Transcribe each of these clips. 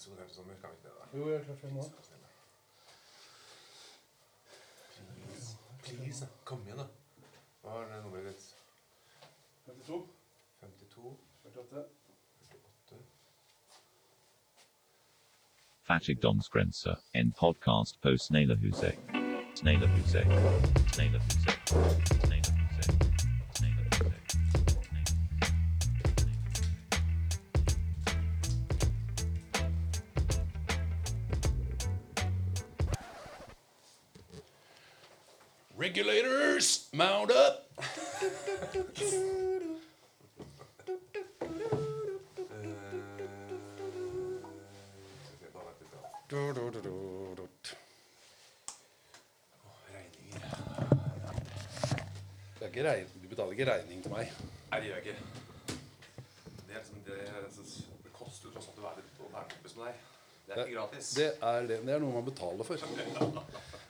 sommer, kan vi ikke det, da? Jo, jeg er klar for nå. Please, please, kom igjen, da. Hva er det nummeret ditt? 52. 52? 48. 48? Fattigdomsgrenser, en podcast på Sneglerhuset. Sneglerhuset. Sneglerhuset. Sneglerhuset. Gratis. Det er, det, det er noe man betaler for.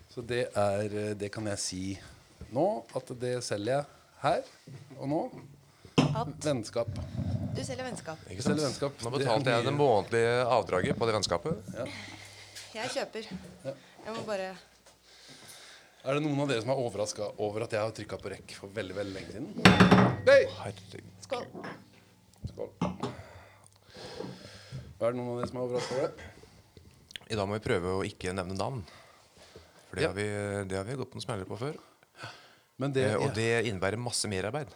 Så det er eh, Det kan jeg si nå, at det selger jeg her og nå. At Vennskap. du selger vennskap. Ikke Selger vennskap. Nå betalte jeg det månedlige avdraget på det vennskapet. Jeg kjøper. Jeg må bare Er det noen av dere som er overraska over at jeg har trykka på rekk for veldig veldig lenge siden? Hey! Skål. Skål. Er det noen av dere som er overraska over det? I dag må vi prøve å ikke nevne navn. For det, Ja. har, vi, det har vi gått noen smeller på før. Men det, Eh, og ja. det innebærer masse merarbeid.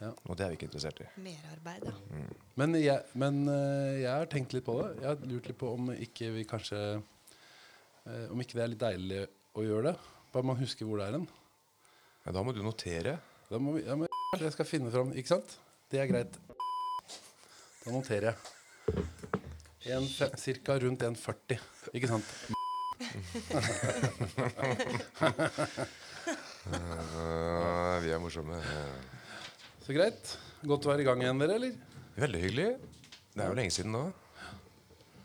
Ja. Og det er vi ikke interessert i. Merarbeid, ja. Men, jeg, men eh, jeg har tenkt litt på det. Jeg har lurt litt på om ikke vi kanskje eh, Om ikke det er litt deilig å gjøre det. Bare man husker hvor det er hen. Ja, da må du notere. Da må vi, ja, men jeg skal finne fram, ikke sant? Det er greit. Da noterer jeg. Cirka rundt 1,40. Ikke sant? uh, vi er morsomme. Så greit. Godt å være i gang igjen, dere, eller? Veldig hyggelig. Det er jo lenge siden nå.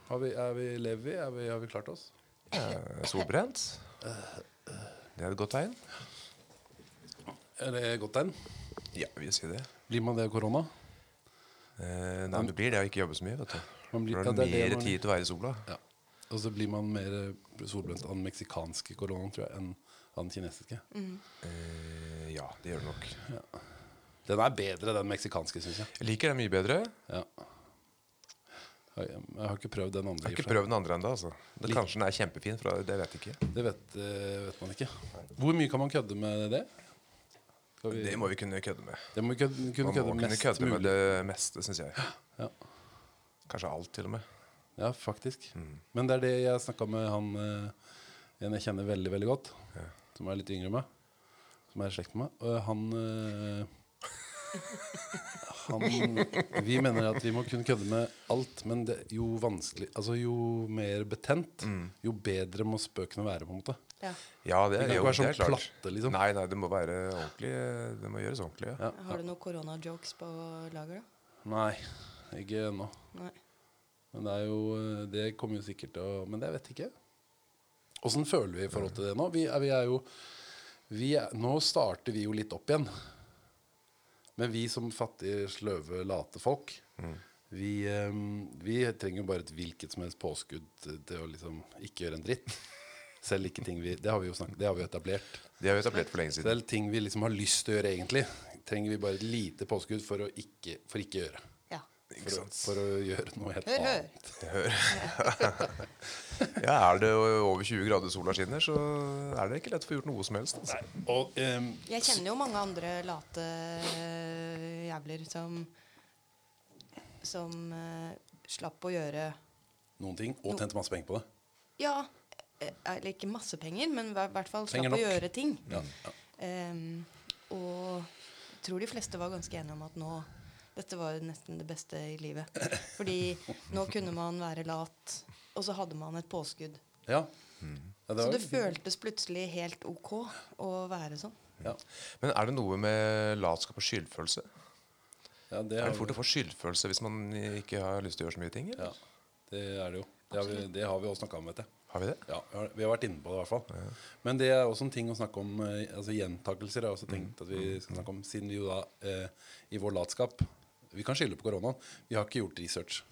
Har vi, er vi, lever? Er vi, har vi klart oss? Ja, solbrent. Det er et godt tegn. Er det et godt tegn? Ja, vi vil si det. Blir man det av korona? Uh, nei, men det blir det å ikke jobbe så mye. vet du. Man blir- ja, det er er mer man- tid til å være i sola. Ja. Og så blir man mer solbrent av den meksikanske koronaen, tror jeg, enn av den kinesiske. Eh, ja, det gjør det nok. Den er bedre, den meksikanske, syns jeg. Jeg liker den mye bedre. Ja. Jeg, har ikke prøvd den andre. Jeg har ikke prøvd den andre enda, Altså. Det- Kanskje den er kjempefin, for det vet jeg ikke. Det vet, eh, vet man ikke. Hvor mye kan man kødde med det? Vi, Det må vi kunne kødde med. det må vi kødde, kunne Man må kødde kunne mest kødde med det meste, syns jeg. Ja. Kanskje alt, til og med. Ja, faktisk. Mm. Men det er det jeg snakka med han eh, en jeg kjenner veldig, veldig godt, som er litt yngre enn meg, som er i slekt med meg. Og han eh, han, vi mener at vi må kunne kødde med alt, men det, jo vanskelig Altså jo mer betent, Mm. jo bedre må spøkene være, på en måte. ja. Ja, det Det er kan jo ikke være sånn klart. platte, liksom. Nei, nei, det må være ordentlig. Det må gjøres ordentlig. Ja. Ja. Har du noen koronajokes på lager, da? Nei, ikke ennå. Men det er jo eh, Det kommer jo sikkert til å Men det vet jeg ikke. Åssen føler vi i forhold til det nå? Vi er, vi er jo vi er, Nå starter vi jo litt opp igjen. Men vi som fattige, sløve, late folk, vi, eh, vi trenger jo bare et hvilket som helst påskudd til å liksom ikke gjøre en dritt. Selv ikke ting vi Det har vi jo snakket, det har vi etablert. Det har vi etablert for lenge siden. Selv ting vi liksom har lyst til å gjøre egentlig, trenger vi bare et lite påskudd for å ikke, for ikke gjøre. For å, for å gjøre noe helt Hør, hør. annet. Ja, Er det over 20 grader sola skinner, så er det ikke lett å få gjort noe som helst. Altså. Og um, Jeg kjenner jo mange andre late øh, jævler som Som uh, slapp å gjøre noen ting, og tjente masse penger på det. Ja, eh, eller ikke masse penger, men i hvert fall slapp å gjøre ting. Ja, ja. Um, og jeg tror de fleste var ganske enige om at nå dette var jo nesten det beste i livet. Fordi nå kunne man være lat, og så hadde man et påskudd. Ja. Ja, det Så det føltes plutselig helt ok å være sånn. ja. Men er det noe med latskap og skyldfølelse? ja, det Er er det fort å få skyldfølelse hvis man ikke har lyst til å gjøre så mye ting? Eller? Ja, det er det jo. Det har vi, det har vi også snakka om, vet jeg. Har vi det? Ja, vi har, vi har vært inne på det, i hvert fall. Men det er også en ting å snakke om eh, Altså Gjentakelser har jeg også tenkt at vi skal snakke om, siden vi jo da eh, i vår latskap Vi kan skylde på koronaen. Vi har ikke gjort research.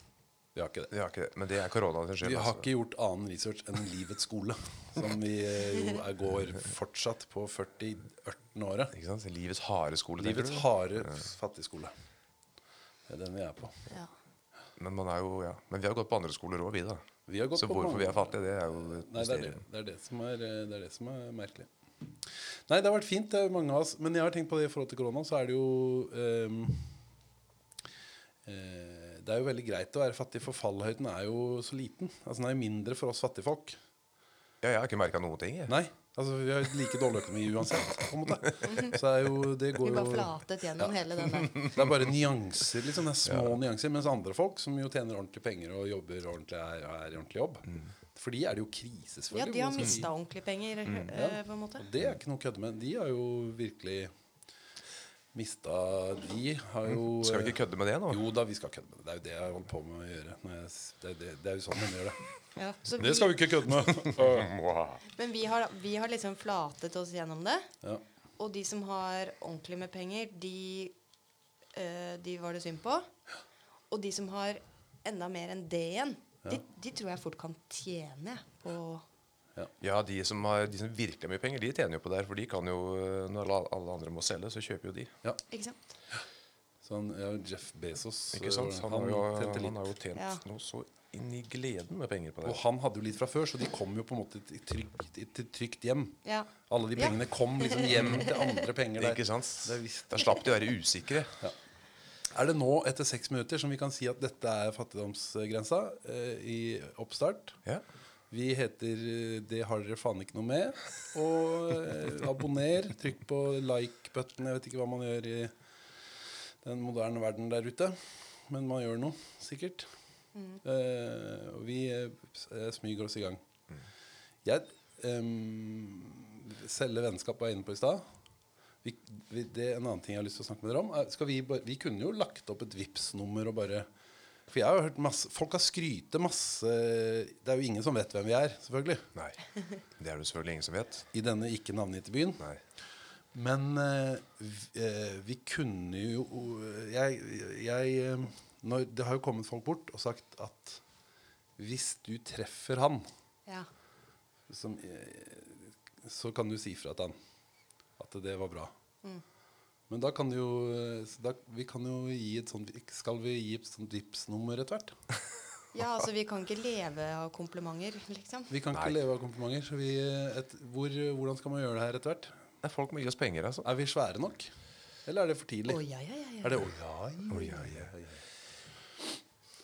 Vi har ikke det. Vi har ikke det. Men det er koronaen sin skyld. Vi har altså. ikke gjort annen research enn Livets skole, som vi eh, jo er, går fortsatt på 40-18 året. Ikke sant? Livets harde skole. Livets harde fattigskole. Det er den vi er på. Ja. Men, man er jo, ja. Men vi har gått på andre skoler òg, vi, da. Vi har gått Så på hvorfor mange- vi er fattige, det er jo et Nei, det er det, det, er det, som er, eh, det er det som er merkelig. Nei, det har vært fint, det er mange av oss. Men jeg har tenkt på det i forhold til korona, så er det jo eh, Det er jo veldig greit å være fattig, for fallhøyden er jo så liten. Altså Den er jo mindre for oss fattigfolk. Ja, jeg har ikke merka noen ting. Jeg. Nei, altså vi har like dårlig økonomi uansett, på en måte. Så er jo, det Vi går bare flatet gjennom hele den der. Det er bare nyanser, liksom. Det er små nyanser. Mens andre folk som jo tjener ordentlig penger og jobber ordentlig, er, er i ordentlig jobb. For de er det jo krise, selvfølgelig. Ja, de har mista ordentlig penger, Mm. Øh, på en måte. Og det er ikke noe å kødde med. De har jo virkelig mista De har jo Skal vi ikke kødde med det nå? Jo da, vi skal kødde med det. Det er jo det jeg holder på med å gjøre. Når jeg, det, det, det er jo sånn man gjør det. Ja, så Det skal vi ikke kødde med. Men vi har, vi har liksom flatet oss gjennom det. Ja. Og de som har ordentlig med penger, de, eh, de var det synd på. Og de som har enda mer enn det igjen, de, de tror jeg fort kan tjene på Ja, de som, har, de som virkelig har mye penger, de tjener jo på det her. For de kan jo, eh, når alle, andre må selge, så kjøper jo de. ja. Ikke sant? Sånn, ja, Jeff Bezos Ikke sant? Han, han har, jo, tjente han har jo tjent Ja. noe så inn i gleden med penger på det. Og han hadde jo litt fra før, så de kom jo på en måte til trygt, til trygt hjem. Ja. Alle de Ja. pengene kom liksom hjem til andre penger der. Ikke sant? Det. Da slapp de å være usikre. Er det nå, etter seks minutter, som vi kan si at dette er fattigdomsgrensa eh, i oppstart? Ja. Vi heter eh, 'Det har dere faen ikke noe med'. Og eh, abonner. Trykk på like-button. Jeg vet ikke hva man gjør i den moderne verden der ute. Men man gjør noe, sikkert. Eh, og vi eh, eh, smyger oss i gang. Jeg um, Selge vennskap var jeg inne på i stad. Vi, vi, det er en annen ting jeg har lyst til å snakke med dere om. Er, skal vi, bare, vi kunne jo lagt opp et Vipps-nummer og bare For jeg har hørt masse Folk har skrytet masse Det er jo ingen som vet hvem vi er, selvfølgelig. Nei. Det er det selvfølgelig ingen som vet. I denne ikke navngitte byen. Nei. Men eh, vi, eh, vi kunne jo Jeg, jeg eh, når, Det har jo kommet folk bort og sagt at hvis du treffer han, ja. som, så kan du si fra til han at det var bra. Men da kan du jo eh, da, Vi kan jo gi et sånt Skal vi gi et sånt Vipps-nummer etter hvert? ja, altså vi kan ikke leve av komplimenter, liksom. Vi kan Nei. ikke leve av komplimenter. Så vi, eh, et, hvor, hvordan skal man gjøre det her etter hvert? Nei, folk må gi oss penger, altså. Er vi svære nok? Eller er det for tidlig? Oh, ja, ja, ja, ja. Er det, Å, ja, ja, ja.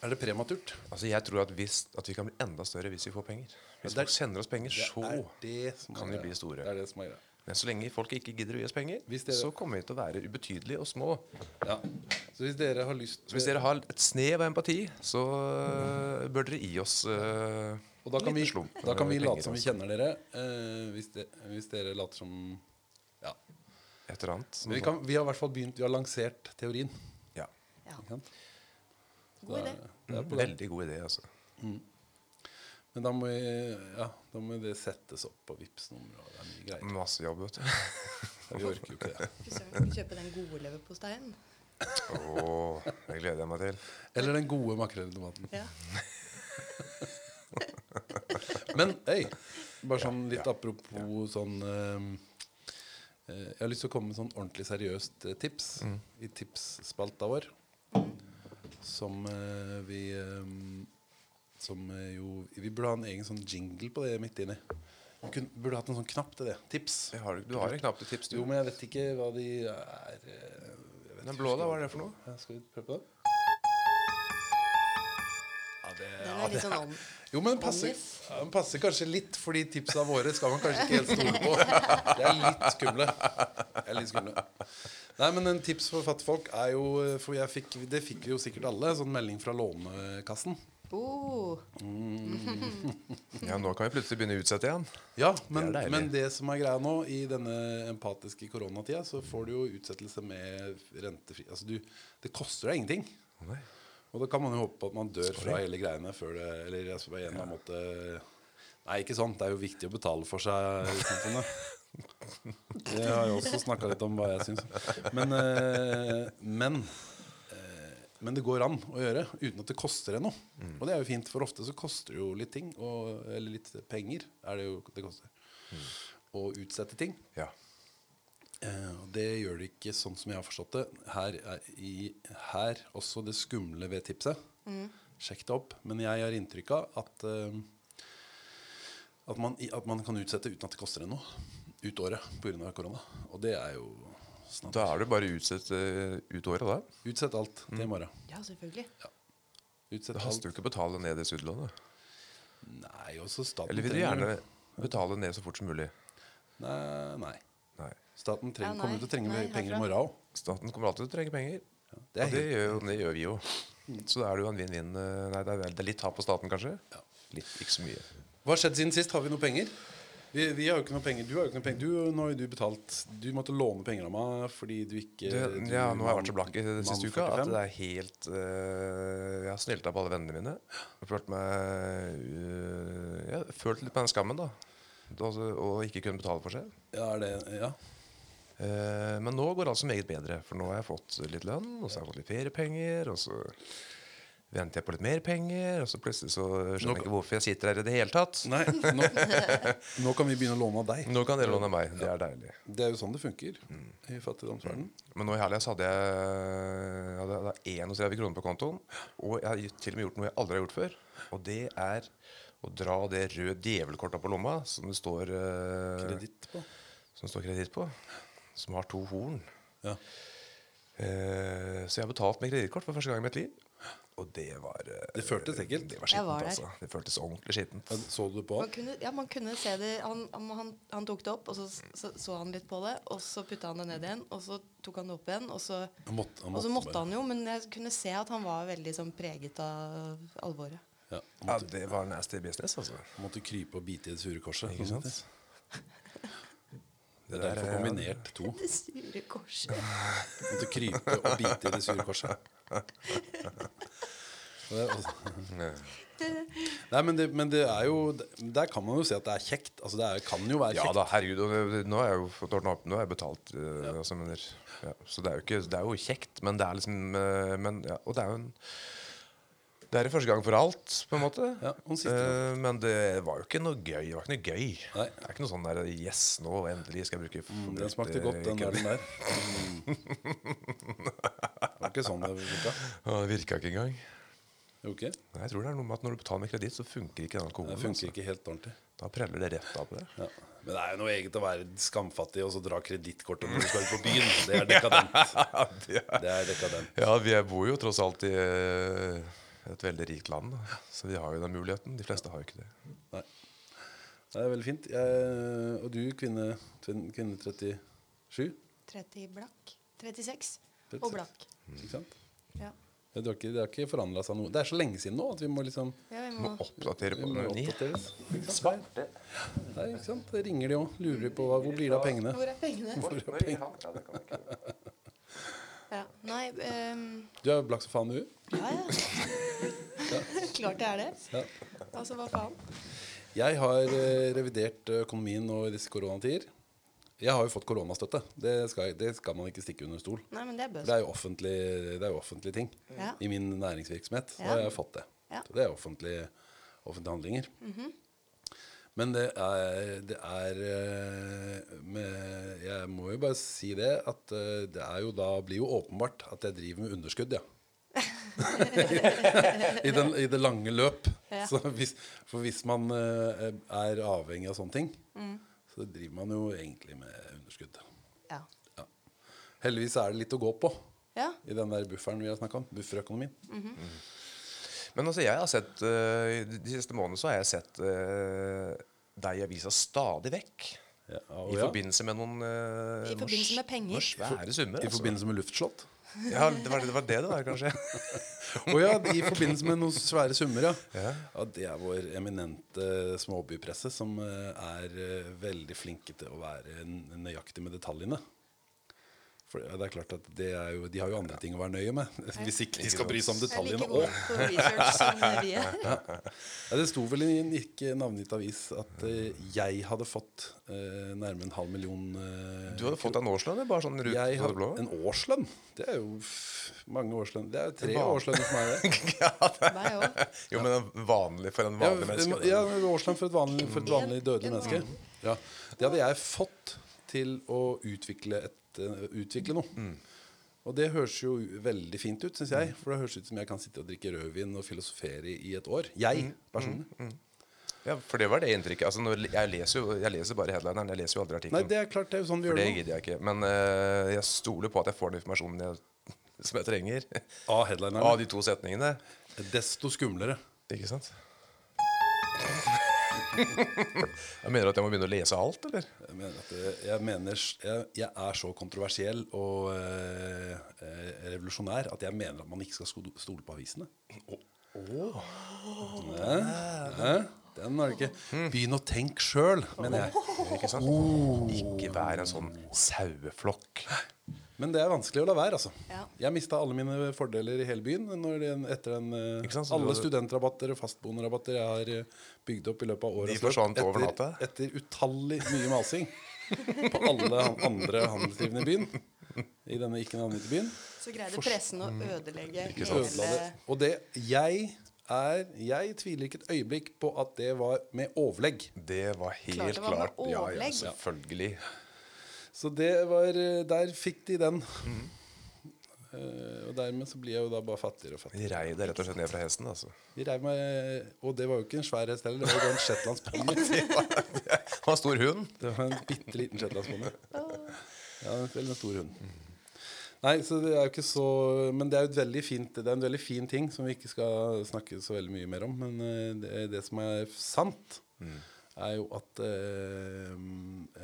er det prematurt? Altså, jeg tror at, hvis, at vi kan bli enda større hvis vi får penger. Hvis ja, er- folk sender oss penger, så det det kan er vi bli store. Det er det som er greia. Men så lenge folk ikke gidder å gi oss penger, dere- så kommer vi til å være ubetydelige og små. Ja. Så hvis dere har lyst Så hvis dere har et snev av empati, så øh, bør dere gi oss uh, Og da kan, vi, slump da kan vi late som vi kjenner dere. uh, hvis, de, hvis dere later som Ja. Et eller annet. Vi, kan, vi har i hvert fall begynt Vi har lansert teorien. Ja. ja. God idé. Det er på det. Veldig god idé, altså. Men da må, vi, ja, da må det settes opp på Vipps-nummer. og Det er mye greier. Masse jobb, vet du. Vi orker jo ikke det. Fy søren, Skal vi kjøpe den gode leverposteien? oh, det gleder jeg meg til. Eller den gode makrelltomaten. Ja. Men hey, bare sånn litt apropos sånn eh, eh, Jeg har lyst til å komme med sånn ordentlig seriøst tips tips i tipsspalta vår. Som eh, vi eh, Som eh, jo Vi burde ha en egen sånn jingle på det midt inni. Vi kunne, burde hatt en sånn knapp til det. Tips. Har, du har en knapp til tips, du. Jo, men jeg vet ikke hva de er eh, jeg vet Den blå, da? Hva er det for noe? Ja, skal vi prøve på det? Ja, det, Den ja, er litt sånn om. jo, men den passer, ja, den passer kanskje litt, fordi tipsa våre skal man kanskje ikke helt stole på. De er litt skumle. Er litt skumle. Nei, men en tips for fattigfolk er jo For jeg fikk, det fikk vi jo sikkert alle. Sånn melding fra Lånekassen. Oh, Ja, nå kan vi plutselig begynne å utsette igjen. Ja, men Det men det som er greia nå, i denne empatiske koronatida, så får du jo utsettelse med rentefri Altså du, det koster deg ingenting. Nei. Og da kan man jo håpe på at man dør fra hele greiene før det Eller altså, på en eller annen måte Nei, ikke sånn. Det er jo viktig å betale for seg i samfunnet. Det har jeg også snakka litt om hva jeg syns. Men, eh, men Men det går an å gjøre uten at det koster deg noe. Og det er jo fint, for ofte så koster det jo litt ting, og, eller litt penger er det jo det koster. Å utsette ting. Ja. Eh, og det gjør det ikke sånn som jeg har forstått det. Her er i, her også det skumle ved tipset. Sjekk det opp. Men jeg har inntrykk av at, uh, at, man, at man kan utsette uten at det koster deg noe ut året pga. korona. Og det er jo snart. Da er det bare å utsette ut året, da. Utsett alt til i morgen. Ja, selvfølgelig. Utsett Det haster jo ikke å betale ned det studielånet. Nei, også staten Eller vil du gjerne betale ned så fort som mulig? Nei, nei. Nei. Staten trenger, Ja, nei. kommer til å trenge Nei, penger i morgen òg. Staten kommer alltid til å trenge penger. Det er og det gjør, jo- det gjør vi jo. Så da er det jo en vinn-vinn. eh, Nei, det er, litt tap på staten, kanskje. Litt, ikke så mye. Hva har skjedd siden sist? Har vi noe penger? Vi, vi har jo ikke noe penger. Du har jo ikke noe penger. Du, nå har du betalt Du måtte låne penger av meg fordi du ikke Det, du, ja, nå har jeg vært så blakk i det siste uka at det er helt uh, Jeg har snylta på alle vennene mine. Jeg har følt meg uh, Jeg har følt litt på den skammen, da. Altså, å ikke kunne betale for seg. Ja, er det Ja. Uh, men nå går alt så meget bedre, for nå har jeg fått litt lønn, og så har jeg fått litt feriepenger, og så venter jeg på litt mer penger, og så plutselig så skjønner Nå- jeg ikke hvorfor jeg sitter her i det hele tatt. Nei, nå, nå kan vi begynne å låne av deg. Nå kan dere låne av meg. Det er deilig. Det er jo sånn det funker i fattigdomsverden. Men nå i helga hadde jeg, hadde, hadde 31 kroner på kontoen. Og jeg har til og med gjort noe jeg aldri har gjort før. Og det er å dra det røde djevelkortet på lomma som det står uh, Kreditt på. Som det står kreditt på. Som har to horn. Ja. Uh, så jeg har betalt med kredittkort for første gang i mitt liv. Og det var eh, Det føltes ekkelt. Det var skittent, altså. Det føltes ordentlig skittent. Så du på? Man kunne, ja, man kunne se det Han, han, han, tok det opp, og så, så så han litt på det. Og så putta han det ned igjen, og så tok han det opp igjen. Og så, Han måtte, han og så måtte han jo, men jeg kunne se at han var veldig sånn preget av alvoret. Ja, måtte, Ja, det var nasty business, altså. han måtte krype og bite i det sure korset. Ikke sant? Det Det er der derfor er- kombinert to. Det sure korset. Måtte krype og bite i det sure korset. Nei, men det, men det er jo Der kan man jo si at det er kjekt. Altså Det er, kan jo være kjekt. Ja da, herregud. Og nå har jeg jo fått ordna opp. Nå har jeg betalt. eh, altså, men, ja, så det er, jo ikke, det er jo kjekt, men det er liksom uh, men, ja, Og det er jo en Det er en første gang for alt, på en måte. Ja, Eh, men det var jo ikke noe gøy. Det var ikke noe gøy. Nei. Det er ikke noe sånn der Yes, nå endelig skal jeg bruke Mm, Den smakte godt, den der. Det var ikke sånn det virka. Ja, det virka ikke engang. Okay. Nei, Jeg tror det er noe med at når du betaler med kreditt, så funker ikke den alkoholen. Det funker altså. ikke helt ordentlig. Da preller det rett av på det. Ja. Men det er jo noe eget å være skamfattig og så dra kredittkortet når du skal ut på byen. Det er dekadent. Det er dekadent. Ja, vi bor jo tross alt i eh, et veldig rikt land, så vi har jo den muligheten. De fleste har jo ikke det. Nei. Det er veldig fint. Jeg, og du, kvinne, kvinne 37? 30 blakk. 36 36. og blakk. Ikke sant? Ja. Det har ikke, det har ikke forandra seg noe. Det er så lenge siden nå at vi må liksom ja, vi Må må oppdatere på det. sant? Nei, ikke sant? Det ringer de òg. Lurer på hva, hvor blir det av pengene. Hvor er pengene? Hvor er pengene? Ja. Nei um... Du er blakk som faen, du. Ja, ja. Klart det er det. Ja. Altså, hva faen? Jeg har eh, revidert økonomien nå i disse koronatider. Jeg har jo fått koronastøtte. Det skal, det skal man ikke stikke under stol. Nei, men det er Det er jo offentlige ting. Ja. I min næringsvirksomhet så Ja. har jeg fått det. Ja. Det er offentlige, offentlige handlinger. Men det er, det er eh, med, Jeg må jo bare si det at eh, det er jo da blir jo åpenbart at jeg driver med underskudd, ja. I, den, I det lange løp. Hvis, for hvis man eh, er avhengig av sånne ting, Mm. Så det driver man jo egentlig med underskudd. Ja. Ja. Heldigvis er det litt å gå på ja. i den der bufferen vi har snakka om. Bufferøkonomien. Men altså, jeg har sett uh, De siste månedene så har jeg sett uh, deg i avisa stadig vekk. Ja, I ja. forbindelse med noen uh, I forbindelse med penger. Noen svære summer. I altså. forbindelse med luftslott. Ja, det var det var det, det var, kanskje. Å ja, i forbindelse med noen svære summer, ja. Ja. ja. Det er vår eminente småbypresse som eh, er eh, veldig flinke til å være nøyaktig med detaljene. For det er klart at det er jo, De har jo andre ting å være nøye med. Hvis ikke de skal bry seg om detaljene òg. er. Ja, det sto vel i en ikke navngitt avis at eh, jeg hadde fått eh, nærmere en halv million eh, Du hadde fått en årslønn? Bare sånn rut jeg hadde blå? En årslønn? Det er jo f- mange årslønn. Det er tre årslønner som er det. Meg òg. Jo, men en vanlig for en Ja, vanlig menneske. ja, en årslønn for et vanlig, for et vanlig dødelig menneske. Ja. Det hadde jeg fått til å utvikle, et, eh, utvikle noe. Mm. Og det høres jo veldig fint ut, syns jeg. For det høres ut som jeg kan sitte og drikke rødvin og filosofere i, et år. Jeg Mm. personlig. Ja, for det var det inntrykket. Altså, jeg, leser jo, jeg leser bare headlineren. Jeg leser jo aldri Nei, det er klart det er jo sånn vi For gjør det gidder jeg ikke. Men uh, jeg stoler på at jeg får den informasjonen jeg, som jeg trenger. Av Av de to setningene. Desto skumlere. Ikke sant? Jeg mener at jeg må begynne å lese alt, eller? Jeg mener, det, jeg, mener jeg, jeg er så kontroversiell og eh, eh, revolusjonær at jeg mener at man ikke skal stole på avisene. Hæ? Hæ? Den har du ikke. Begynn å tenke sjøl, mener jeg. Ikke sant? Ikke vær en sånn saueflokk. Men det er vanskelig å la være. altså Ja. Jeg mista alle mine fordeler i hele byen når det, etter den, eh, sant, alle studentrabatter og fastboenderabatter jeg har eh, bygd opp i løpet av året. De forsvant over natta? Etter, etter utallig mye masing på alle andre handelsdrivende i byen. I denne ikke navngitte byen. Så greide pressen å ødelegge Ødela det. hele Og det jeg er Jeg tviler ikke et øyeblikk på at det var med overlegg. Det var helt Klart det var med klart. Ja, ja, selvfølgelig. Så det var eh, Der fikk de den. Mm. Uh, og dermed så blir jeg jo da bare fattigere og fattigere. De rei deg rett og slett ned fra hesten, altså. De reiv meg Og det var jo ikke en svær hest heller, det var jo en shetlandsponni. Det var en stor hund. Det var en bitte liten shetlandsponni. Ja, en veldig stor hund. Nei, så det er jo ikke så Men det er jo et veldig fint Det er en veldig fin ting som vi ikke skal snakke så veldig mye mer om. Men det det, det som er sant, er jo at eh,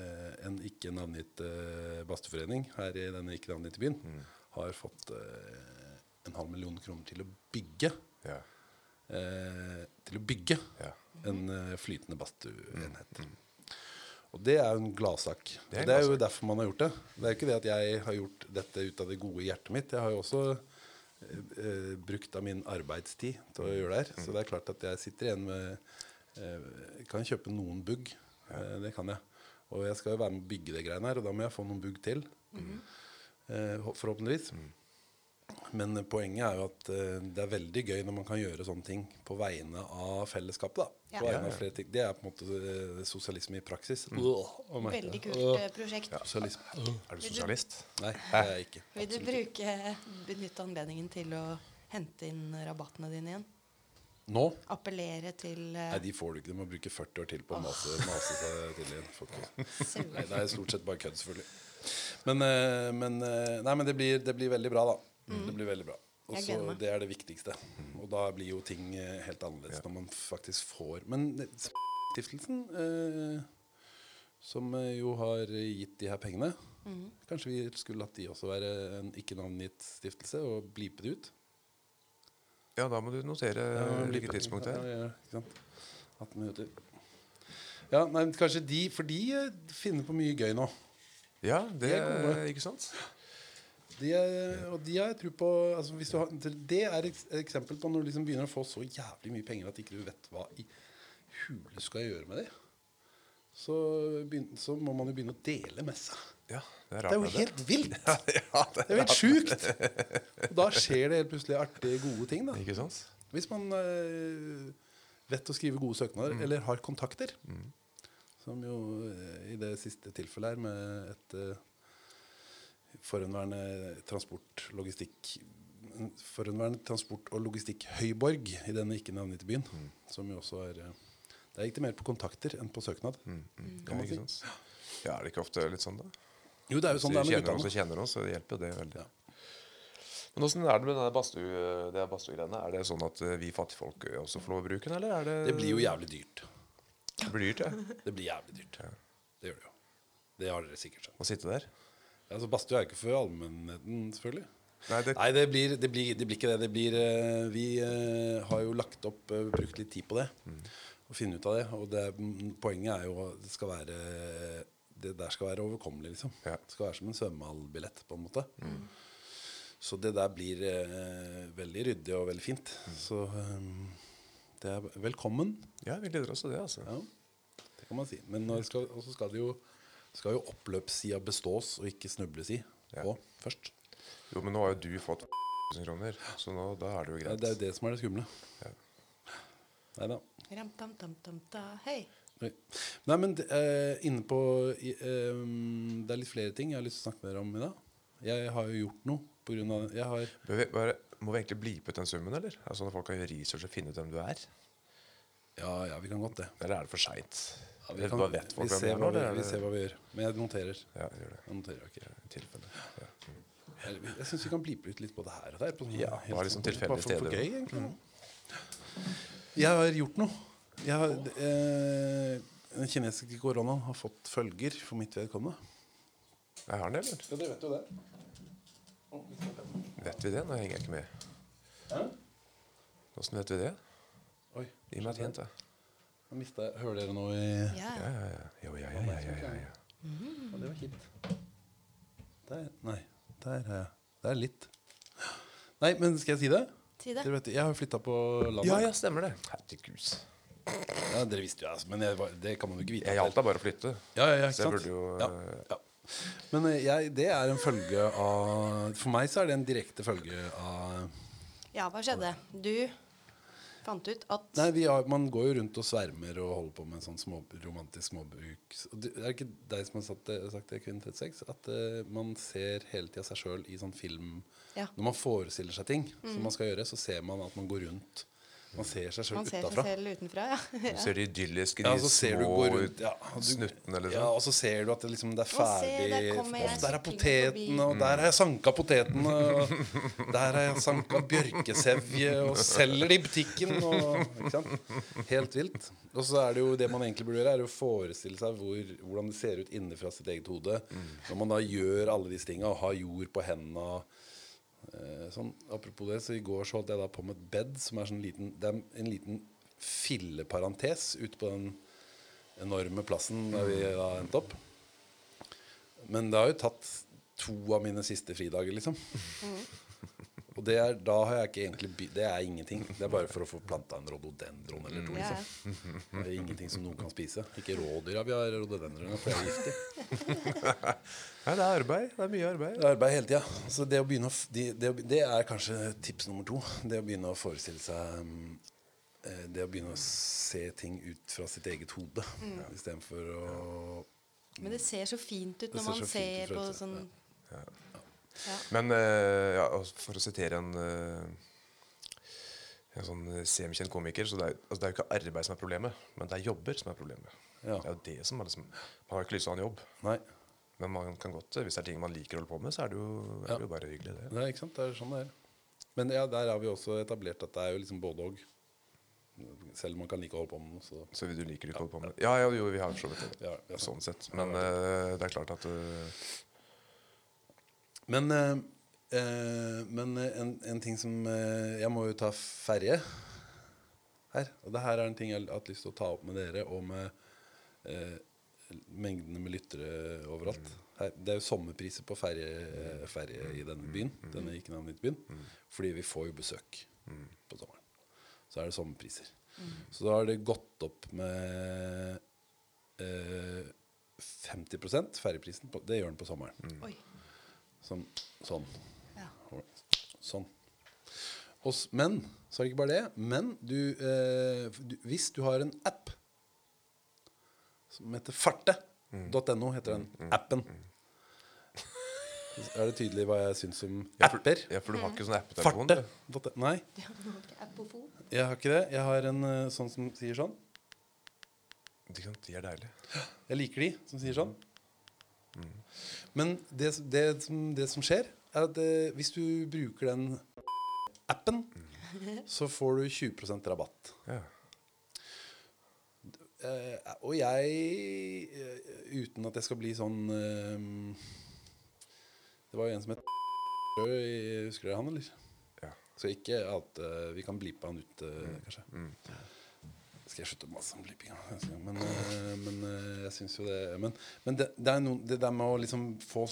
eh, en ikke navngitt eh, badstueforening her i denne ikke navngitte byen har fått eh, en halv million kroner til å bygge Ja. eh, Til å bygge Ja. en eh, flytende badstueenhet. Og det er jo en gladsak. Det det er jo derfor man har gjort det. Det er jo ikke det at jeg har gjort dette ut av det gode hjertet mitt. Jeg har jo også brukt av min arbeidstid til å gjøre det her. Så det er klart at jeg sitter igjen med eh, Kan kjøpe noen bugg. Eh, det kan jeg. Og jeg skal jo være med å bygge det greiene her, og da må jeg få noen bugg til. Mm. hå- forhåpentligvis. Men poenget er jo at eh, det er veldig gøy når man kan gjøre sånne ting på vegne av fellesskapet. da. Ja. På vegne Ja, ja. av flere ting. Det er på en måte eh, sosialisme i praksis. Mm. Veldig kult eh, prosjekt. Sosialisme. Er du sosialist? Nei, det er jeg ikke. Vil du bruke, benytte anledningen til å hente inn rabattene dine igjen? Nå? Appellere til uh, Nei, de får du ikke. Du må bruke 40 år til på å mase, mase seg til igjen. Nei, det er stort sett bare kødd, selvfølgelig. Men, uh, men, uh, nei, men det, blir, det blir veldig bra, da. Det blir veldig bra. Og så. Det er det viktigste. Og da blir jo ting helt annerledes når man faktisk får Men stiftelsen, eh, som jo har gitt de her pengene Kanskje vi skulle latt de også være en ikke-navngitt stiftelse og blipe det ut? Ja, da må du notere hvilket tidspunkt det er. ja, ikke sant? 18 minutter. Ja, nei, kanskje de For de eh, finner på mye gøy nå. Ja, det De er gode. Ikke sant? De er, og de har jeg tro på altså har, Det er et eksempel på når du liksom begynner å få så jævlig mye penger at ikke du vet hva i hule skal skal gjøre med det. Så, så må man jo begynne å dele med seg. Ja, det er Det er jo helt vilt! Ja, ja, det Det er jo helt sjukt! Og da skjer det helt plutselig artige, gode ting. da Ikke sant? Hvis man øh, vet å skrive gode søknader, eller har kontakter. Som jo eh, i det siste tilfellet her med et øh, forhenværende transportlogistikk Forhenværende transport- og logistikk-høyborg i denne ikke navngitte byen. Som jo også er Der gikk det mer på kontakter enn på søknad. Ja, Kan man ikke si. Ja, er det ikke ofte litt sånn, da? Jo, det er jo sånn det er med guttene. Så kjenner oss, så det hjelper jo det veldig. Ja. Men åssen er det med denne Bastu? Er det sånn at eh, vi fattigfolk også får lov å bruke den, eller er det Det blir jo jævlig dyrt. Det blir dyrt, ja. Det blir jævlig dyrt. Det gjør det jo. Det har dere sikkert skjønt. Å sitte der? Altså, Badstue er jo ikke for allmennheten, selvfølgelig. Nei, det, Nei, det blir, det, blir, det blir ikke det. det blir, uh, vi uh, har jo lagt opp, uh, brukt litt tid på det. Og finne ut av det. Og det, mm, poenget er jo at det skal være det der skal være overkommelig, liksom. Ja. Det skal være som en svømmehallbillett, på en måte. Så det der blir eh, veldig ryddig og veldig fint. Så um, det er velkommen. Ja, vi gleder oss til det, altså. Ja, det kan man si. Men nå skal, også skal det jo, skal jo oppløpssida bestås, og ikke snubles i Ja. på først. Jo, men nå har jo du fått 1000 kroner, så nå, da er det jo Ja, greit. det er jo det som er det skumle. Ja. Nei da. Ram, tam, tam, tam, ta. Hei. Oi. Nei, men eh, inne på eh, Det er litt flere ting jeg har lyst til å snakke med dere om i dag. Jeg har jo gjort noe på grunn av Jeg har vi, bare, må vi egentlig blipe ut den summen, eller? Altså Når folk kan gjøre research og finne ut hvem du er? Ja, ja, vi kan godt det. Eller er det for seint? Ja, vi, kan, bare vi, ser er hva vi, vi ser hva vi gjør. Men jeg noterer. Ja, gjør det. Jeg noterer, ikke. I tilfelle. Ja. Mm. Jeg, jeg syns vi kan blipe ut litt på det her og der. På Ja, bare liksom tilfeldige bare for, for steder. Mm. gøy, egentlig. Jeg har gjort noe. Har, eh, den kinesiske koronaen har fått følger for mitt vedkommende. Jeg har den, eller? Ja, dere vet jo det. Vet vi det? Nå henger jeg ikke med. Hæ? Åssen vet vi det? Oi, Gi meg et hint, da. jeg mistet, Hører dere noe i Ja. Ja, ja, ja. Jo, ja, ja, ja, ja, ja, ja. Ja, det var kjipt. Der, nei, der er jeg. Det er litt. Nei, men skal jeg si det? Si det. Dere vet, jeg har flytta på landet. Ja, ja, stemmer det. Herregud. Ja, dere visste jo det, men jeg, var- det kan man jo ikke vite. Jeg gjaldt da bare å flytte. Ja, ja, ja, Så jeg sant? burde jo ja, eh, ja. Men eh, jeg, det er en følge av For meg så er det en direkte følge av Ja, hva skjedde? Du fant ut at Nei, vi har, Man går jo rundt og svermer og holder på med en sånn små, romantisk småbruk. Det er ikke deg som har sagt det, sagt det Kvinne 36? At eh, man ser hele tida seg sjøl i sånn film Ja. Når man forestiller seg ting som man skal gjøre, så ser man at man går rundt. Man ser seg selv man ser utafra. seg selv utenfra, ja. Du ser de idylliske, de ja, ser du små går rundt ja, du, snuttene, liksom. Ja, og så ser du at det, liksom, det er Å, se, ferdig der Der er poteten, og der har jeg sanka poteten. Og der har jeg sanka bjørkesevje og selger det i butikken. Og, ikke sant? Helt vilt. Og så er det jo det man egentlig burde gjøre, er å forestille seg hvor, hvordan det ser ut innenfra sitt eget hode. Når man da gjør alle disse tinga og har jord på hendene. Eh, sånn, apropos det, så I går så holdt jeg da på med et bed som er sånn liten Det er en liten filleparentes ute på den enorme plassen der vi da endte opp. Men det har jo tatt to av mine siste fridager, liksom. Og det er, da har jeg ikke egentlig Det er ingenting. Det er bare for å få planta en rododendron eller to. Liksom Det er ingenting som noen kan spise. Ikke rådyr. Ja, vi har rhododendron, for det er giftig. Nei, det er arbeid. Det er mye arbeid. Det er arbeid hele tida. Så det, å begynne å, det, det, det er kanskje tips nummer to. Det å begynne å forestille seg mm, eh, Det å begynne å se ting ut fra sitt eget hode Mm. istedenfor å Men det ser så fint ut når man ser ut på sånn ja. Men uh, ja, for å sitere en uh, en sånn eh, semikjent komiker Så det er, altså det er jo ikke arbeid som er problemet, men det er jobber som er problemet. Ja. Det er jo det som er liksom Man har ikke lyst til å ha en jobb, Nei. men man kan godt, hvis det er ting man liker å holde på med, så er det jo, er det jo bare hyggelig, det. Nei, ikke sant? Det er sånn det er. Men ja, der har vi også etablert at det er jo liksom både og. Selv om man kan like å holde på med noe. Så Så du liker ikke å holde på med det? Ja, ja, jo, vi har for så vidt det. Ja, ja. Sånn sett. Men uh, det er klart at eh, Men, eh, eh, men eh, en, en ting som eh, Jeg må jo ta ferje her. Og det her er en ting jeg har hatt lyst til å ta opp med dere og med eh, mengdene med lyttere overalt. Her, det er jo sommerpriser på ferje, eh, ferje i denne byen. Denne ikke navngitte byen. Fordi vi får jo besøk på sommeren. Så er det sommerpriser. Så da har det gått opp med eh, 50 ferjeprisen. På, det gjør den på sommeren. Oi. Sånn. sånn. Ja. Sånn. Og, men så er det ikke bare det. Men du, eh, du Hvis du har en app som heter farte.no, heter den appen. Er det tydelig hva jeg syns om ja, for, apper? ja, for du har ikke sånn appetelefon? Farte. Nei, jeg har ikke det. Jeg har en eh, sånn som sier sånn. De, de er deilige. Jeg liker de som sier sånn. Men det, det, som, det som skjer, er at eh, hvis du bruker den appen, så får du 20% rabatt. Ja. Uh, og jeg, eh, uten at jeg skal bli sånn uh, Det var jo en som het Husker dere han, eller? Ja. Så ikke at Vi kan blipe han ut, eh, kanskje. Skal jeg slutte å mase om blippinga? Men, eh, men eh, jeg syns jo det Men, men det, det er noe, det der med å liksom få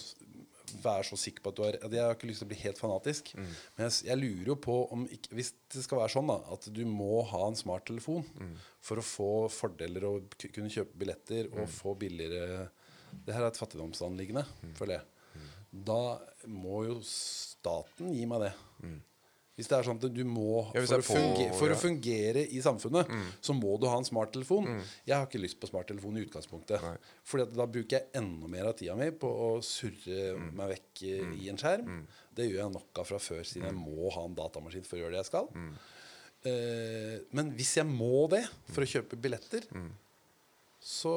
være så sikker på at du har Jeg har ikke lyst til å bli helt fanatisk. Men jeg, jeg lurer jo på om ikke, Hvis det skal være sånn da at du må ha en smarttelefon for å få fordeler og kunne kjøpe billetter og få billigere Det her er et fattigdomsanliggende, føler jeg. Da må jo staten gi meg det. Hvis det er sånn at du må Ja, for, å er fungere, for å fungere i samfunnet, så må du ha en smarttelefon. Jeg har ikke lyst på smarttelefon i utgangspunktet. For da bruker jeg enda mer av tida mi på å surre meg vekk i en skjerm. Det gjør jeg nok av fra før, siden jeg må ha en datamaskin for å gjøre det jeg skal. Eh, men hvis jeg må det for å kjøpe billetter, så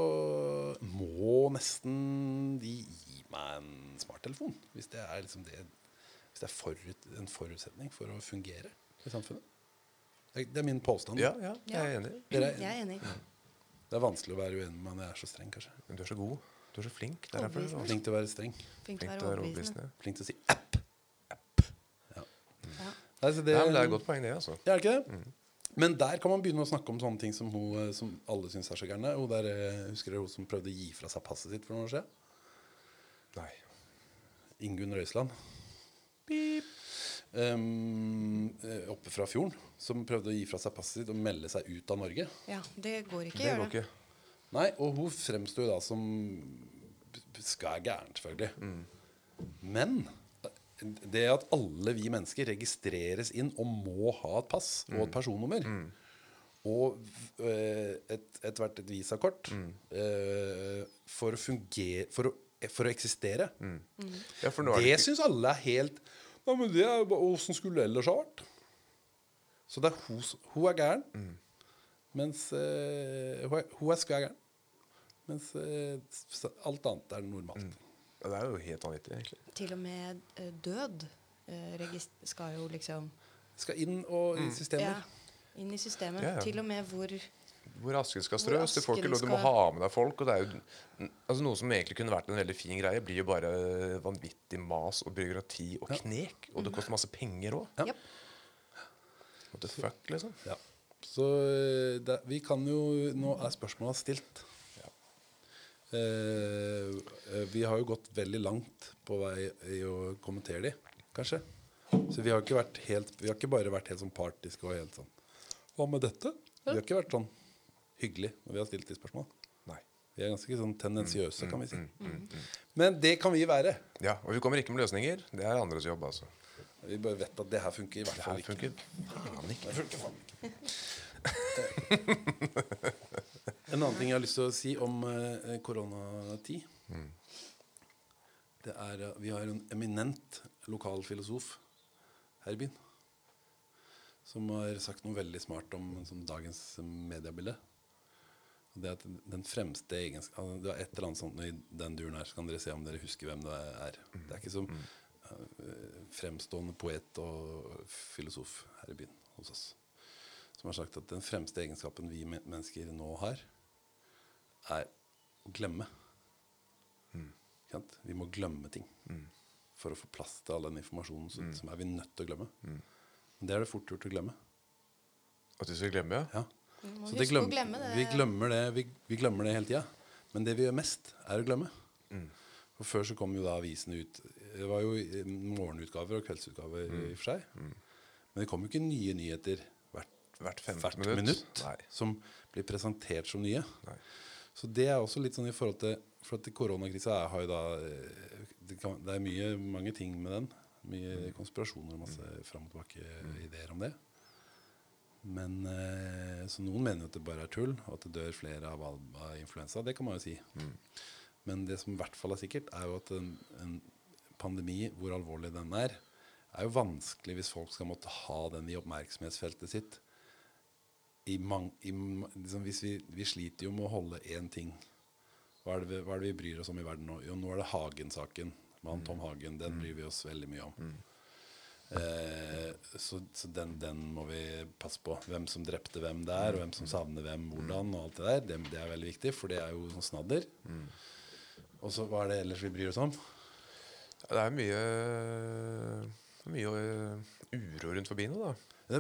må nesten de gi meg en smarttelefon. Hvis det er, liksom det, hvis det er forut, en forutsetning for å fungere i samfunnet. Det er min påstand. Ja, ja, jeg er enig. Dere er- Jeg er enig. Det er vanskelig å være uenig med når jeg er så streng, kanskje. Men du er så god. Du er så flink. Er du Flink til å være streng. Flink til å flink være til å være overbevisende. Flink til å si app. Ja. Nei, så det, Nei, det er et godt poeng, det. altså Ja, er ikke det? Men der kan man begynne å snakke om sånne ting som, hun, eh, som alle syns er så gærne. Hun der, eh, husker dere hun som prøvde å gi fra seg passet sitt for noen år siden? Nei. Ingunn Røisland. Um, eh, oppe fra fjorden. Som prøvde å gi fra seg passet sitt og melde seg ut av Norge. ja, det går ikke. Det gjør går ikke. Nei, og hun fremsto jo da som skal gæren, selvfølgelig. Men det at alle vi mennesker registreres inn og må ha et pass og et personnummer og eh, et, etter hvert et visakort eh, for å fungere For å, for å eksistere. Ja, for nå er Det det syns alle er helt Nei, men det er bare Åssen skulle det ellers ha vært? Så det er hun, hun er gæren. Mens uh, hun, er, hun er skæren. Mens uh, alt annet er normalt. ja, Det er jo helt vanvittig, egentlig. Til og med uh, død eh, regist- skal jo liksom Skal inn og i systemer. ja, inn i systemet. Ja, ja. Til og med hvor Hvor asken skal strøs. Du får ikke lov, du må ha med deg folk. Og det er jo altså Noe som egentlig kunne vært en veldig fin greie, blir jo bare vanvittig mas og byråkrati og knek. Og det koster masse penger òg. Ja. What the fuck, liksom. Ja. Så eh, det, vi kan jo Nå er spørsmålet stilt. Ja. eh, vi har jo gått veldig langt på vei i å kommentere de, kanskje. Så vi har ikke vært helt Vi har ikke bare vært helt sånn partiske og helt sånn Hva med dette? Vi har ikke vært sånn hyggelig når vi har stilt de spørsmålene. Nei. Vi er ganske sånn tendensiøse, kan vi si. Men det kan vi være. Ja, Og vi kommer ikke med løsninger. Det er andres jobb, altså. Vi bare vet at det her funker i hvert Det fall her ikke. funker faen ikke. Det funker faen ikke. En annen ting jeg har lyst til å si om eh, koronatid Det er eh, Vi har en eminent lokal filosof her i byen. Som har sagt noe veldig smart om sånn, dagens mediebilde. Det at den fremste egenskapen Du har et eller annet sånt i den duren her, så kan dere se om dere husker hvem det er. Det er ikke som eh, fremstående poet og filosof her i byen hos oss. Som har sagt at den fremste egenskapen vi mennesker nå har, er å glemme. Mm. Vi må glemme ting for å få plass til all den informasjonen som, som er vi nødt til å glemme. Men det er det fort gjort å glemme. At vi skal glemme, ja. Ja. Vi må Så det glem, glemme det. Vi, glemmer det, vi, vi glemmer det hele tida. Men det vi gjør mest, er å glemme. For Før så kom jo da avisene ut Det var jo morgenutgaver og kveldsutgaver i og for seg. Men det kom jo ikke nye nyheter hvert, Hvert hvert minutt. minutt, som blir presentert som nye. Nei. Så det er også litt sånn i forhold til For at koronakrisa er, har jo da eh, det, kan, det er mye, mange ting med den. Mye konspirasjoner og masse fram og tilbake ideer om det. Men eh, Så noen mener jo at det bare er tull, og at det dør flere av, alba-influensa. Det kan man jo si. Men det som i hvert fall er sikkert, er jo at en, en pandemi, hvor alvorlig den er, er jo vanskelig hvis folk skal måtte ha den i oppmerksomhetsfeltet sitt. I mang, i, liksom hvis vi, vi sliter jo med å holde én ting. Hva er, det vi, hva er det vi bryr oss om i verden nå? Jo, nå er det Hagen-saken. Med han Tom Hagen. Den bryr vi oss veldig mye om. Eh, så så den, den må vi passe på. Hvem som drepte hvem der, og hvem som savner hvem hvordan. og alt Det der Det, det er veldig viktig, for det er jo sånn snadder. Og så hva er det ellers vi bryr oss om? Ja, Det er mye Mye øh, uro rundt forbi nå, da.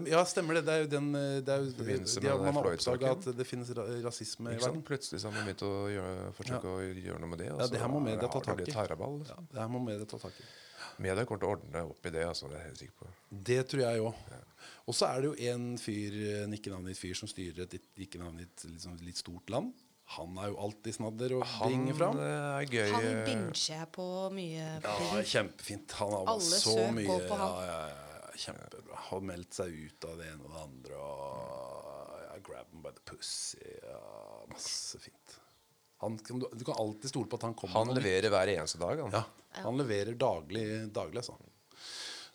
Ja, stemmer det. Det er jo den eh, det er jo, de, med Man har oppdaga at det finnes ra rasisme i verden. Plutselig så har man begynt å gjøre, forsøke å gjøre noe med det. og Ja, det her må media ta tak i. Ja, det her må media ta tak i. Media kommer til å ordne opp i det. Altså, det er jeg helt sikker på. Det tror jeg òg. Og så er det jo en fyr, en ikke-navngitt fyr som styrer et ikke-navngitt liksom, litt stort land. Han er jo alltid snadder og bringer bringe fram. Han er gøy. Han øh, binger jeg på mye Ja, kjempefint. Han har Alle så søk mye går på han. Ja, ja, ja, kjempebra. Har meldt seg ut av det ene og det andre. Og ja, grab him by the pussy. Ja, masse fint. Han, du, du kan alltid stole på at han kommer Han leverer hver eneste dag. Han. Ja, han leverer daglig, daglig altså.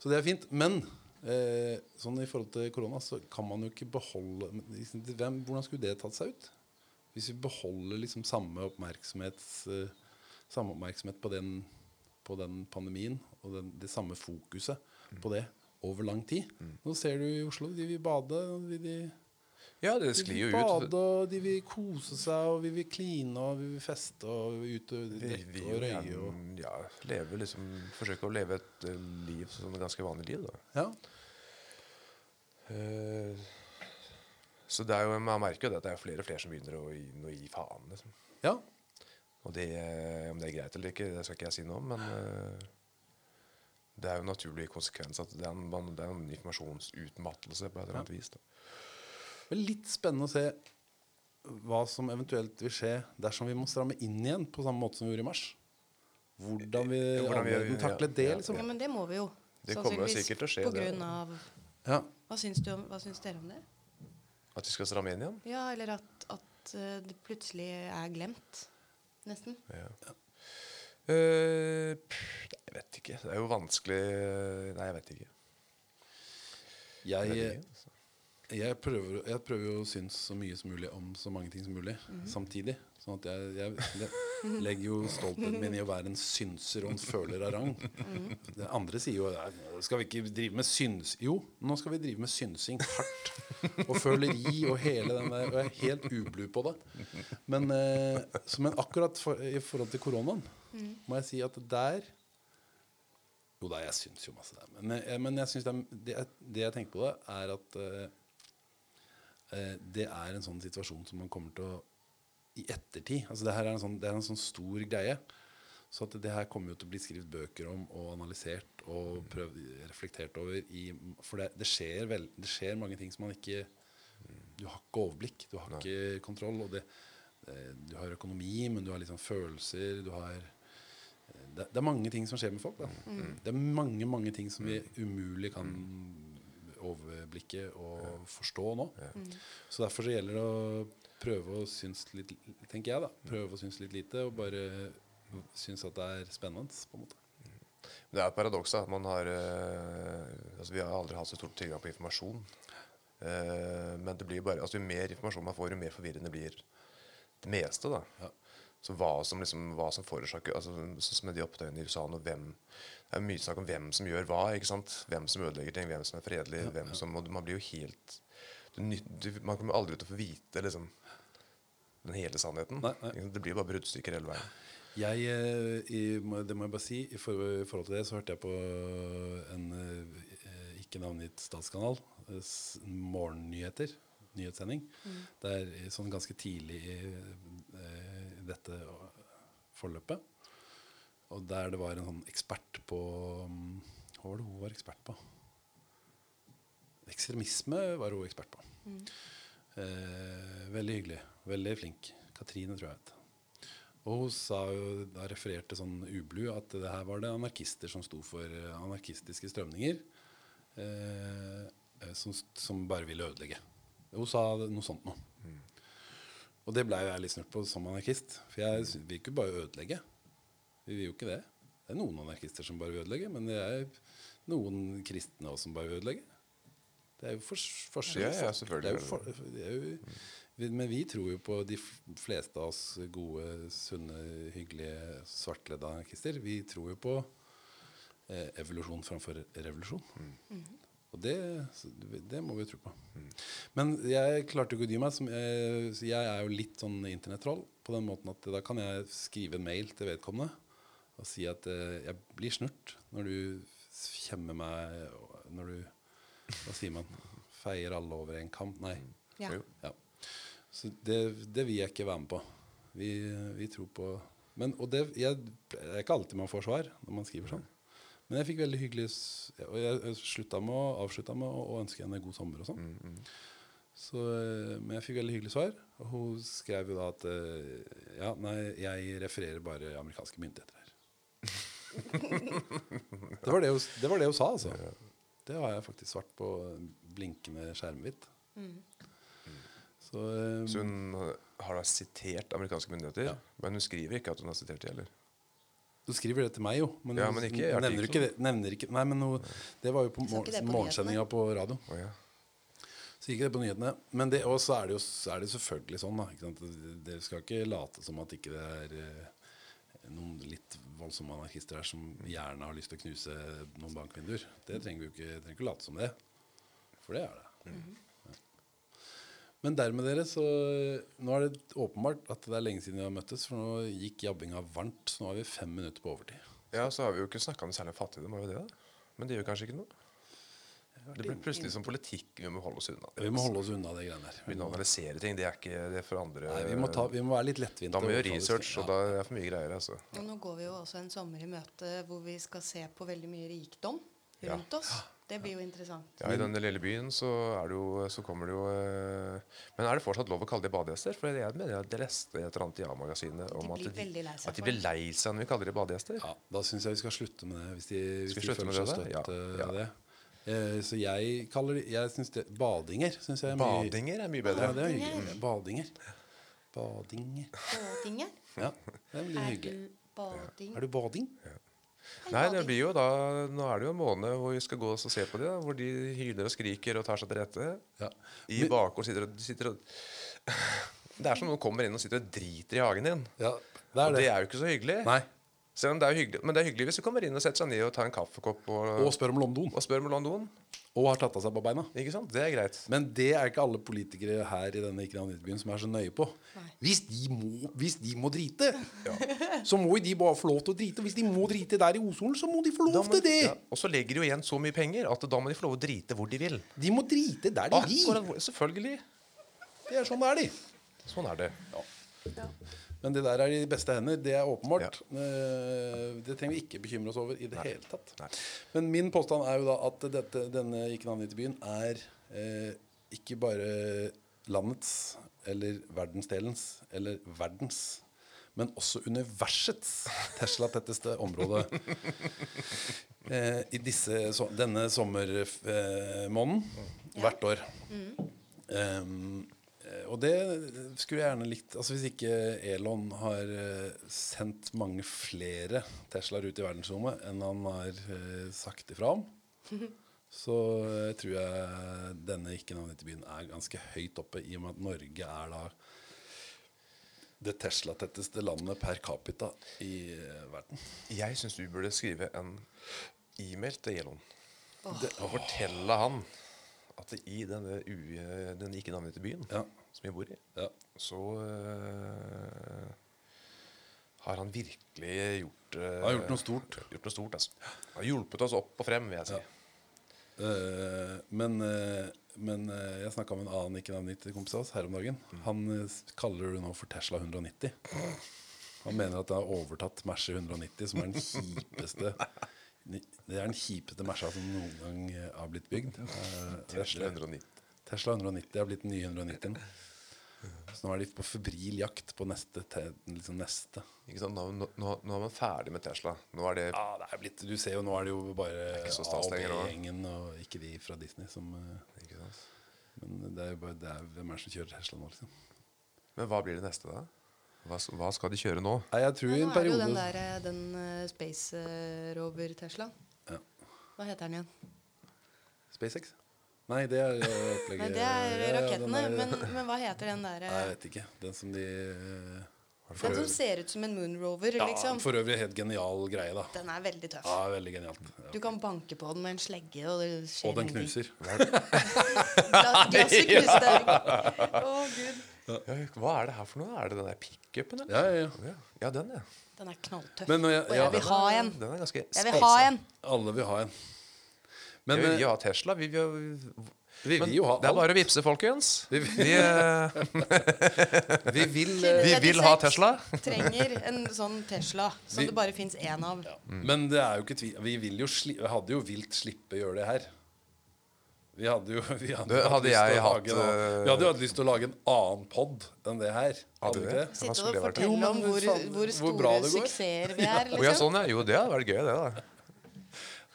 Så det er fint. Men eh, sånn i forhold til korona så kan man jo ikke beholde liksom, hvem, Hvordan skulle det tatt seg ut? Hvis vi beholder liksom samme, oppmerksomhets, eh, samme oppmerksomhet på den, på den pandemien og den, det samme fokuset på det over lang tid. Nå ser du i Oslo, de vil bade. De, de, Ja, det de sklir vil jo ut. bade, og de vil kose seg, og vi vil kline, og vi vil feste og ut og drikke vil og røye. Og, ja, leve liksom, forsøke å leve et øh, liv som et ganske vanlig liv. Da. ja. Eh, så det er jo, man merker jo det at det er flere og flere som begynner å gi, å gi faen. Liksom. ja. Og det, eh, om det er greit eller ikke, det skal ikke jeg si noe om, men eh, det er jo en naturlig konsekvens at det er en, det er en informasjonsutmattelse på et eller annet vis. Da. Det blir litt spennende å se hva som eventuelt vil skje dersom vi må stramme inn igjen på samme måte som vi gjorde i mars. Hvordan vi, Hvordan vi- allmennheten takler det, ja, liksom. Ja, men det må vi jo. Det kommer jo sikkert til å skje, På det. grunn av Ja. hva syns, du om, hva syns dere om det? At vi skal stramme inn igjen? Ja, eller at, at eh, det plutselig er glemt. Nesten. Ja. Eh, pff, jeg vet ikke. Det er jo vanskelig Nei, jeg vet ikke. Jeg, Jeg vet ikke, altså. Jeg, prøver, jeg prøver jo å synes så mye som mulig om så mange ting som mulig samtidig. Sånn at jeg, jeg legger jo stoltheten min i å være en synser og en føler av rang. Det andre sier jo skal vi ikke drive med syns... Jo, nå skal vi drive med synsing hardt. Og føleri og hele den der. Og jeg er helt ublu på det. Men, eh, men akkurat for, i forhold til koronaen må jeg si at der Jo da, jeg syns jo masse der. Men, jeg- men jeg synes det, er, det, det jeg tenker på det, er at eh, eh, det er en sånn situasjon som man kommer til å I ettertid altså det her er en sånn, det er en sånn stor greie. Så at det her kommer jo til å bli skrevet bøker om og analysert og prøvd, reflektert over. I, for det, det, skjer vel, det skjer mange ting som man ikke Du har ikke overblikk, du har ikke kontroll. Og det, det, du har økonomi, men du har liksom følelser. Du har det, det er mange ting som skjer med folk. Da. Det er mange mange ting som vi umulig kan overblikke og forstå nå. Så derfor så gjelder det å prøve å synes litt tenker jeg da, prøve å synes litt lite og bare synes at det er spennende. på en måte. Det er et paradoks at man har eh, altså Vi har aldri hatt så stor tilgang på informasjon. Uh, men det blir bare altså jo mer informasjon man får, jo mer forvirrende blir det meste. da Ja. Så hva som liksom Hva som forårsaker altså, Sånn som med de opptøyene i USA nå, hvem Det er mye snakk om hvem som gjør hva. ikke sant? Hvem som ødelegger ting, hvem som er fredelig. hvem som, og Man blir jo helt du, du, Man kommer aldri til å få vite liksom den hele sannheten. Nei, nei. Det blir bare bruddstykker hele veien. Jeg, eh, i, det må jeg bare si, i, forhold til det så hørte jeg på en eh, ikke navngitt statskanal, eh, morgennyheter, nyhetssending. Det er sånn ganske tidlig i eh, dette forløpet. Og der det var en sånn ekspert på mm, Hva var det hun var ekspert på? Ekstremisme var hun ekspert på. Eh, veldig hyggelig. Veldig flink. Katrine, tror jeg. het. Og hun sa jo, da refererte sånn ublu at det her var det anarkister som sto for anarkistiske strømninger. Eh, eh, som, som bare ville ødelegge. Hun sa noe sånt noe. Og det ble jo jeg litt snurt på som anarkist. For jeg vil ikke bare ødelegge. Vi vil jo ikke det. Det er noen anarkister som bare vil ødelegge, men det er noen kristne også som bare vil ødelegge. Det er jo for, forskjell. Ja, ja, selvfølgelig Det jo for, det er jo, vi- men vi tror jo på de fleste av oss gode, sunne, hyggelige, svartledde anarkister. Vi tror jo på eh, evolusjon framfor revolusjon. Og det, det må vi jo tro på. Men jeg klarte ikke å dy meg. Som jeg, jeg er jo litt sånn internettroll på den måten at da kan jeg skrive en mail til vedkommende og si at eh, jeg blir snurt når du kjemmer meg når du Hva sier man? Feier alle over en kamp? Nei. Ja. Ja. Så det, det vil jeg ikke være med på. Vi, vi tror på men, Og det, jeg, det er ikke alltid man får svar når man skriver sånn. Men jeg fikk veldig hyggelig Og jeg slutta med å, avslutta med å, å ønske henne god sommer og sånn. Så, eh, men jeg fikk veldig hyggelig svar. Og hun skrev jo da at eh, Ja, nei, jeg refererer bare amerikanske myndigheter her. det, var det, hun, det var det hun sa, altså. Det har jeg faktisk svart på blinkende skjermhvitt. Så, um, Så hun har da sitert amerikanske myndigheter, Ja. men hun skriver ikke at hun har sitert de heller. Du skriver det til meg, jo. Men, Ja, men ikke nevner ikke det. Nevner ikke, nei, men no, det var jo på, morgen, på morgensendinga på radio. Oh, ja. Så gikk det på nyhetene. Men det, og så er det jo er det selvfølgelig sånn, da. Ikke sant? Dere skal ikke late som at ikke det er eh, noen litt voldsomme anarkister her som gjerne har lyst til å knuse noen bankvinduer. Det trenger vi jo ikke, trenger ikke late som det. For det er det. Ja. Men dermed dere, så nå er det åpenbart at det er lenge siden vi har møttes. For nå gikk jabbinga varmt, så nå har vi fem minutter på overtid. ja, så har vi jo ikke snakka om særlig fattigdom, har vi det? da? Men det gjør kanskje ikke noe. Det blir plutselig som politikk vi må holde oss unna. Vi må holde oss unna det greiene der. Vi Begynne å analysere ting. Det er ikke det er for andre. nei, vi må, ta, vi må være litt lettvinte. da må vi gjøre research, og da er det for mye greier. altså. Og nå går vi jo også en sommer i møte hvor vi skal se på veldig mye rikdom. Rundt oss. Det blir jo interessant. Ja, I denne lille byen så, er det jo, så kommer det jo eh, Men er det fortsatt lov å kalle dem badegjester? For jeg mener jeg leste et eller annet i A-magasinet om at de, at de blir lei seg når vi kaller dem badegjester. Ja, da syns jeg vi skal slutte med det. Hvis de, hvis Skal vi de slutte føler med seg det da? støtt Ja, eh, ja. det. Eh, så jeg kaller det jeg synes det, Badinger syns jeg er mye Badinger er mye Ja, bedre. det er Badinger. hyggelig. Badinger. Badinger. Badinger? Ja, det er veldig Er hyggelig. du bading? Er du bading? Nei, det blir jo da Nå er det jo en måned hvor vi skal gå oss og se på dem da, hvor de hyler og skriker og tar seg til rette. Ja. I bakgården sitter og, sitter og Det er som noen kommer inn og sitter og driter i hagen din. ja det Og er det det. er jo ikke så hyggelig. Nei. Selv om det er hyggelig. Men det er hyggelig hvis du kommer inn og setter seg ned og tar en kaffekopp og, Og spør om London. og spør om London. Og har tatt av seg på beina. Ikke sant? Det er greit. Men det er ikke alle politikere her i denne Ikranitbyen som er så nøye på. Hvis de må, hvis de må drite, så må de bare få lov til å drite. Hvis de må drite der i Osolen, så må de få lov må til det. ja, og så legger de jo igjen så mye penger at da må de få lov å drite hvor de vil. De må drite der de vil. Selvfølgelig. Det er sånn det er, de. Sånn er det. Men det der er i beste hender. Det er åpenbart. Ja. Det trenger vi ikke bekymre oss over i det hele tatt. Nei. Men min påstand er jo da at dette, denne Ikranitbyen er eh, ikke bare landets eller verdensdelens eller verdens, men også universets Tesla-tetteste område. Eh, I disse, so denne sommermåneden hvert år. Um, eh, og det skulle jeg gjerne likt altså Hvis ikke Elon har eh, sendt mange flere Teslaer ut i verdensrommet enn han har eh, sagt ifra om, så eh, tror jeg denne ikke-navngitte byen er ganske høyt oppe, i og med at Norge er da det Tesla-tetteste landet per capita i eh, verden. Jeg syns du burde skrive en e-mail til Elon og fortelle han at i denne, denne ikke navngitte byen Ja. Som vi bor i, Ja. så uh, har han virkelig gjort uh, Han har gjort noe stort. Gjort noe stort, altså. Han har hjulpet oss opp og frem, vil jeg si. Men eh, men eh, jeg snakka med en annen ikke navngitt kompis av oss her om dagen. Han eh, kaller det nå for Tesla 190. Han mener at det har overtatt Merce 190, som er den kjipeste Det er den kjipeste Merca som noen gang har blitt bygd. Tesla 190. Tesla 190 har blitt den nye 190. Så nå er de på febril jakt på neste. Liksom neste. Ikke sant? Nå, nå, nå er man ferdig med Tesla. Nå er det Ja, det er blitt, Du ser jo nå er det jo bare ikke så A stas og ikke de fra Disney som eh, ikke sant? Men det er jo bare det er, hvem er det som kjører Tesla nå, liksom? Men hva blir det neste, da? Hva, hva skal de kjøre nå? Nei, jeg tror i Nå en er det jo den der eh, den uh, Space Rover Tesla. Ja. Hva heter den igjen? SpaceX? Nei, det er eh, opplegget Nei, det er Ja, ja, rakettene. er- Men, men hva heter den der Nei, jeg eh, vet ikke. Den som de eh, Den som ser ut som en moonrover, Ja, liksom. for øvrig helt genial greie, da. Den er veldig tøff. Ja, veldig genialt. Ja. Du kan banke på den med en slegge, og det skjer Og den knuser. Glasset knuste. Å, gud. Ja, hva er det her for noe? Er det den der pickupen, eller? Ja, ja, ja. Ja, ja den, ja. Den er knalltøff. Men jeg- og ja, jeg vil ha en. Den er ganske Jeg vil ha en. Alle vil ha en. Men Jeg vil eh, jo ha Tesla. Vi vil, vi vil jo ha det er bare å vippse, folkens. Vi Vi, eh, Vi vil vi vil ha Tesla. Trenger en sånn Tesla som Vi- det bare fins én av. Men det er jo ikke tvil Vi vil jo sli vi hadde jo vilt slippe å gjøre det her. Vi hadde jo vi hadde, hadde lyst til jeg å lage hatt, en eh, Vi hadde jo hatt lyst til å lage en annen pod enn det her. Hadde vi det? Sitte og fortelle om hvor, hvor store suksesser vi er. Liksom. ja, sånn, ja. Jo, det hadde vært gøy, det, da.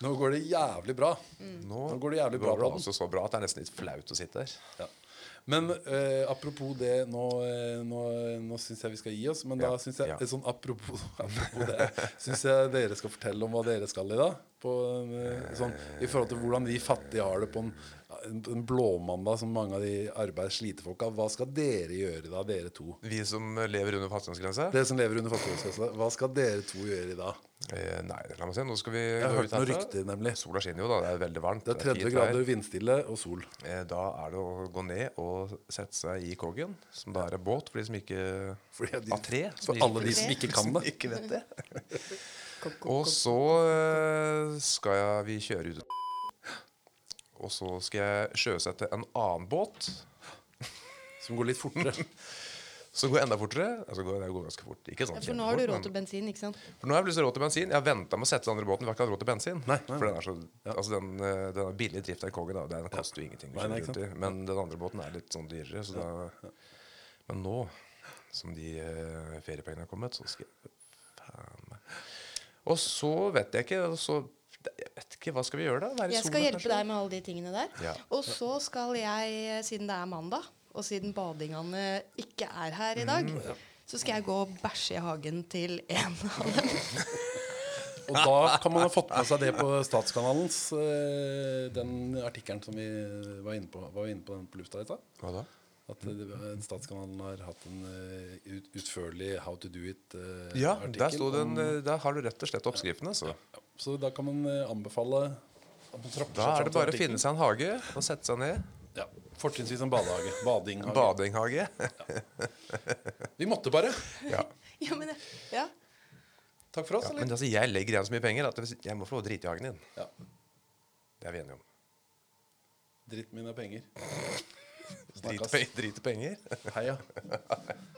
Nå går det jævlig bra. Nå, Nå går det jævlig bra går det også så bra at det er nesten litt flaut å sitte her. Ja. Men eh, apropos det Nå, eh, nå, nå syns jeg vi skal gi oss. Men Ja, da syns jeg ja. sånn apropos, apropos det Syns jeg dere skal fortelle om hva dere skal i dag. På, eh, sånn, I forhold til hvordan vi fattige har det på en, en, blåmandag som mange av de arbeids-slitefolka. Hva skal dere gjøre da, dere to? Vi som lever under fattigdomsgrensa? Dere som lever under fattigdomsgrensa, hva skal dere to gjøre i dag? Eh, nei, la meg se. Nå skal vi Jeg har hørt noen rykter, nemlig. Sola skinner jo, da. Det er veldig varmt. Det er 30 det er grader vindstille og sol. Eh, Da er det å gå ned og sette seg i Koggen, som da er en båt for de som ikke Fordi de-. For alle de som ikke kan det. som ikke vet det. Og så eh, skal jeg, vi kjøre ut Og så skal jeg sjøsette en annen båt Som går litt fortere. som går enda fortere. Altså går, det går ganske fort. Ikke sånn Ja, for nå har du råd til bensin, ikke sant? For nå har jeg plutselig råd til bensin. Jeg har venta med å sette den andre båten. Vi har ikke hatt råd til bensin. Nei, nei, For den er så Altså den, eh, den er billig drift av kongen, da. Den koster jo ingenting. Nei, nei. Men den andre båten er litt sånn dyrere, så da Men nå som de eh, feriepengene har kommet, så skal jeg Faen. Og så vet jeg ikke så, Jeg vet ikke, Hva skal vi gjøre, da? Være Jeg skal sola, hjelpe kanskje? deg med alle de tingene der. Ja. Og så skal jeg, siden det er mandag, og siden badingene ikke er her i dag, Mm, så skal jeg gå og bæsje i hagen til en av dem. Og da kan man ha fått med seg det på Statskanalens eh, Den artikkelen som vi var inne på, var vi inne på den på lufta i stad. At eh, Statskanalen har hatt en eh, ut, utførlig How to do it-artikkel. Ja, der, sto den, eh, der har du rett og slett oppskriften. Altså. Så da kan man eh, anbefale at man tropper Da er det bare å finne seg en hage og sette seg ned. Ja, Fortrinnsvis en badehage. Badinghage. Badinghage. Vi måtte bare. Ja. Ja, men, ja. Takk for oss, Ja, eller? men altså, jeg legger igjen så mye penger at jeg må få lov å drite i hagen din. Ja. Det er vi enige om. Dritt er penger. Drite penger? Hei, penger. Heia.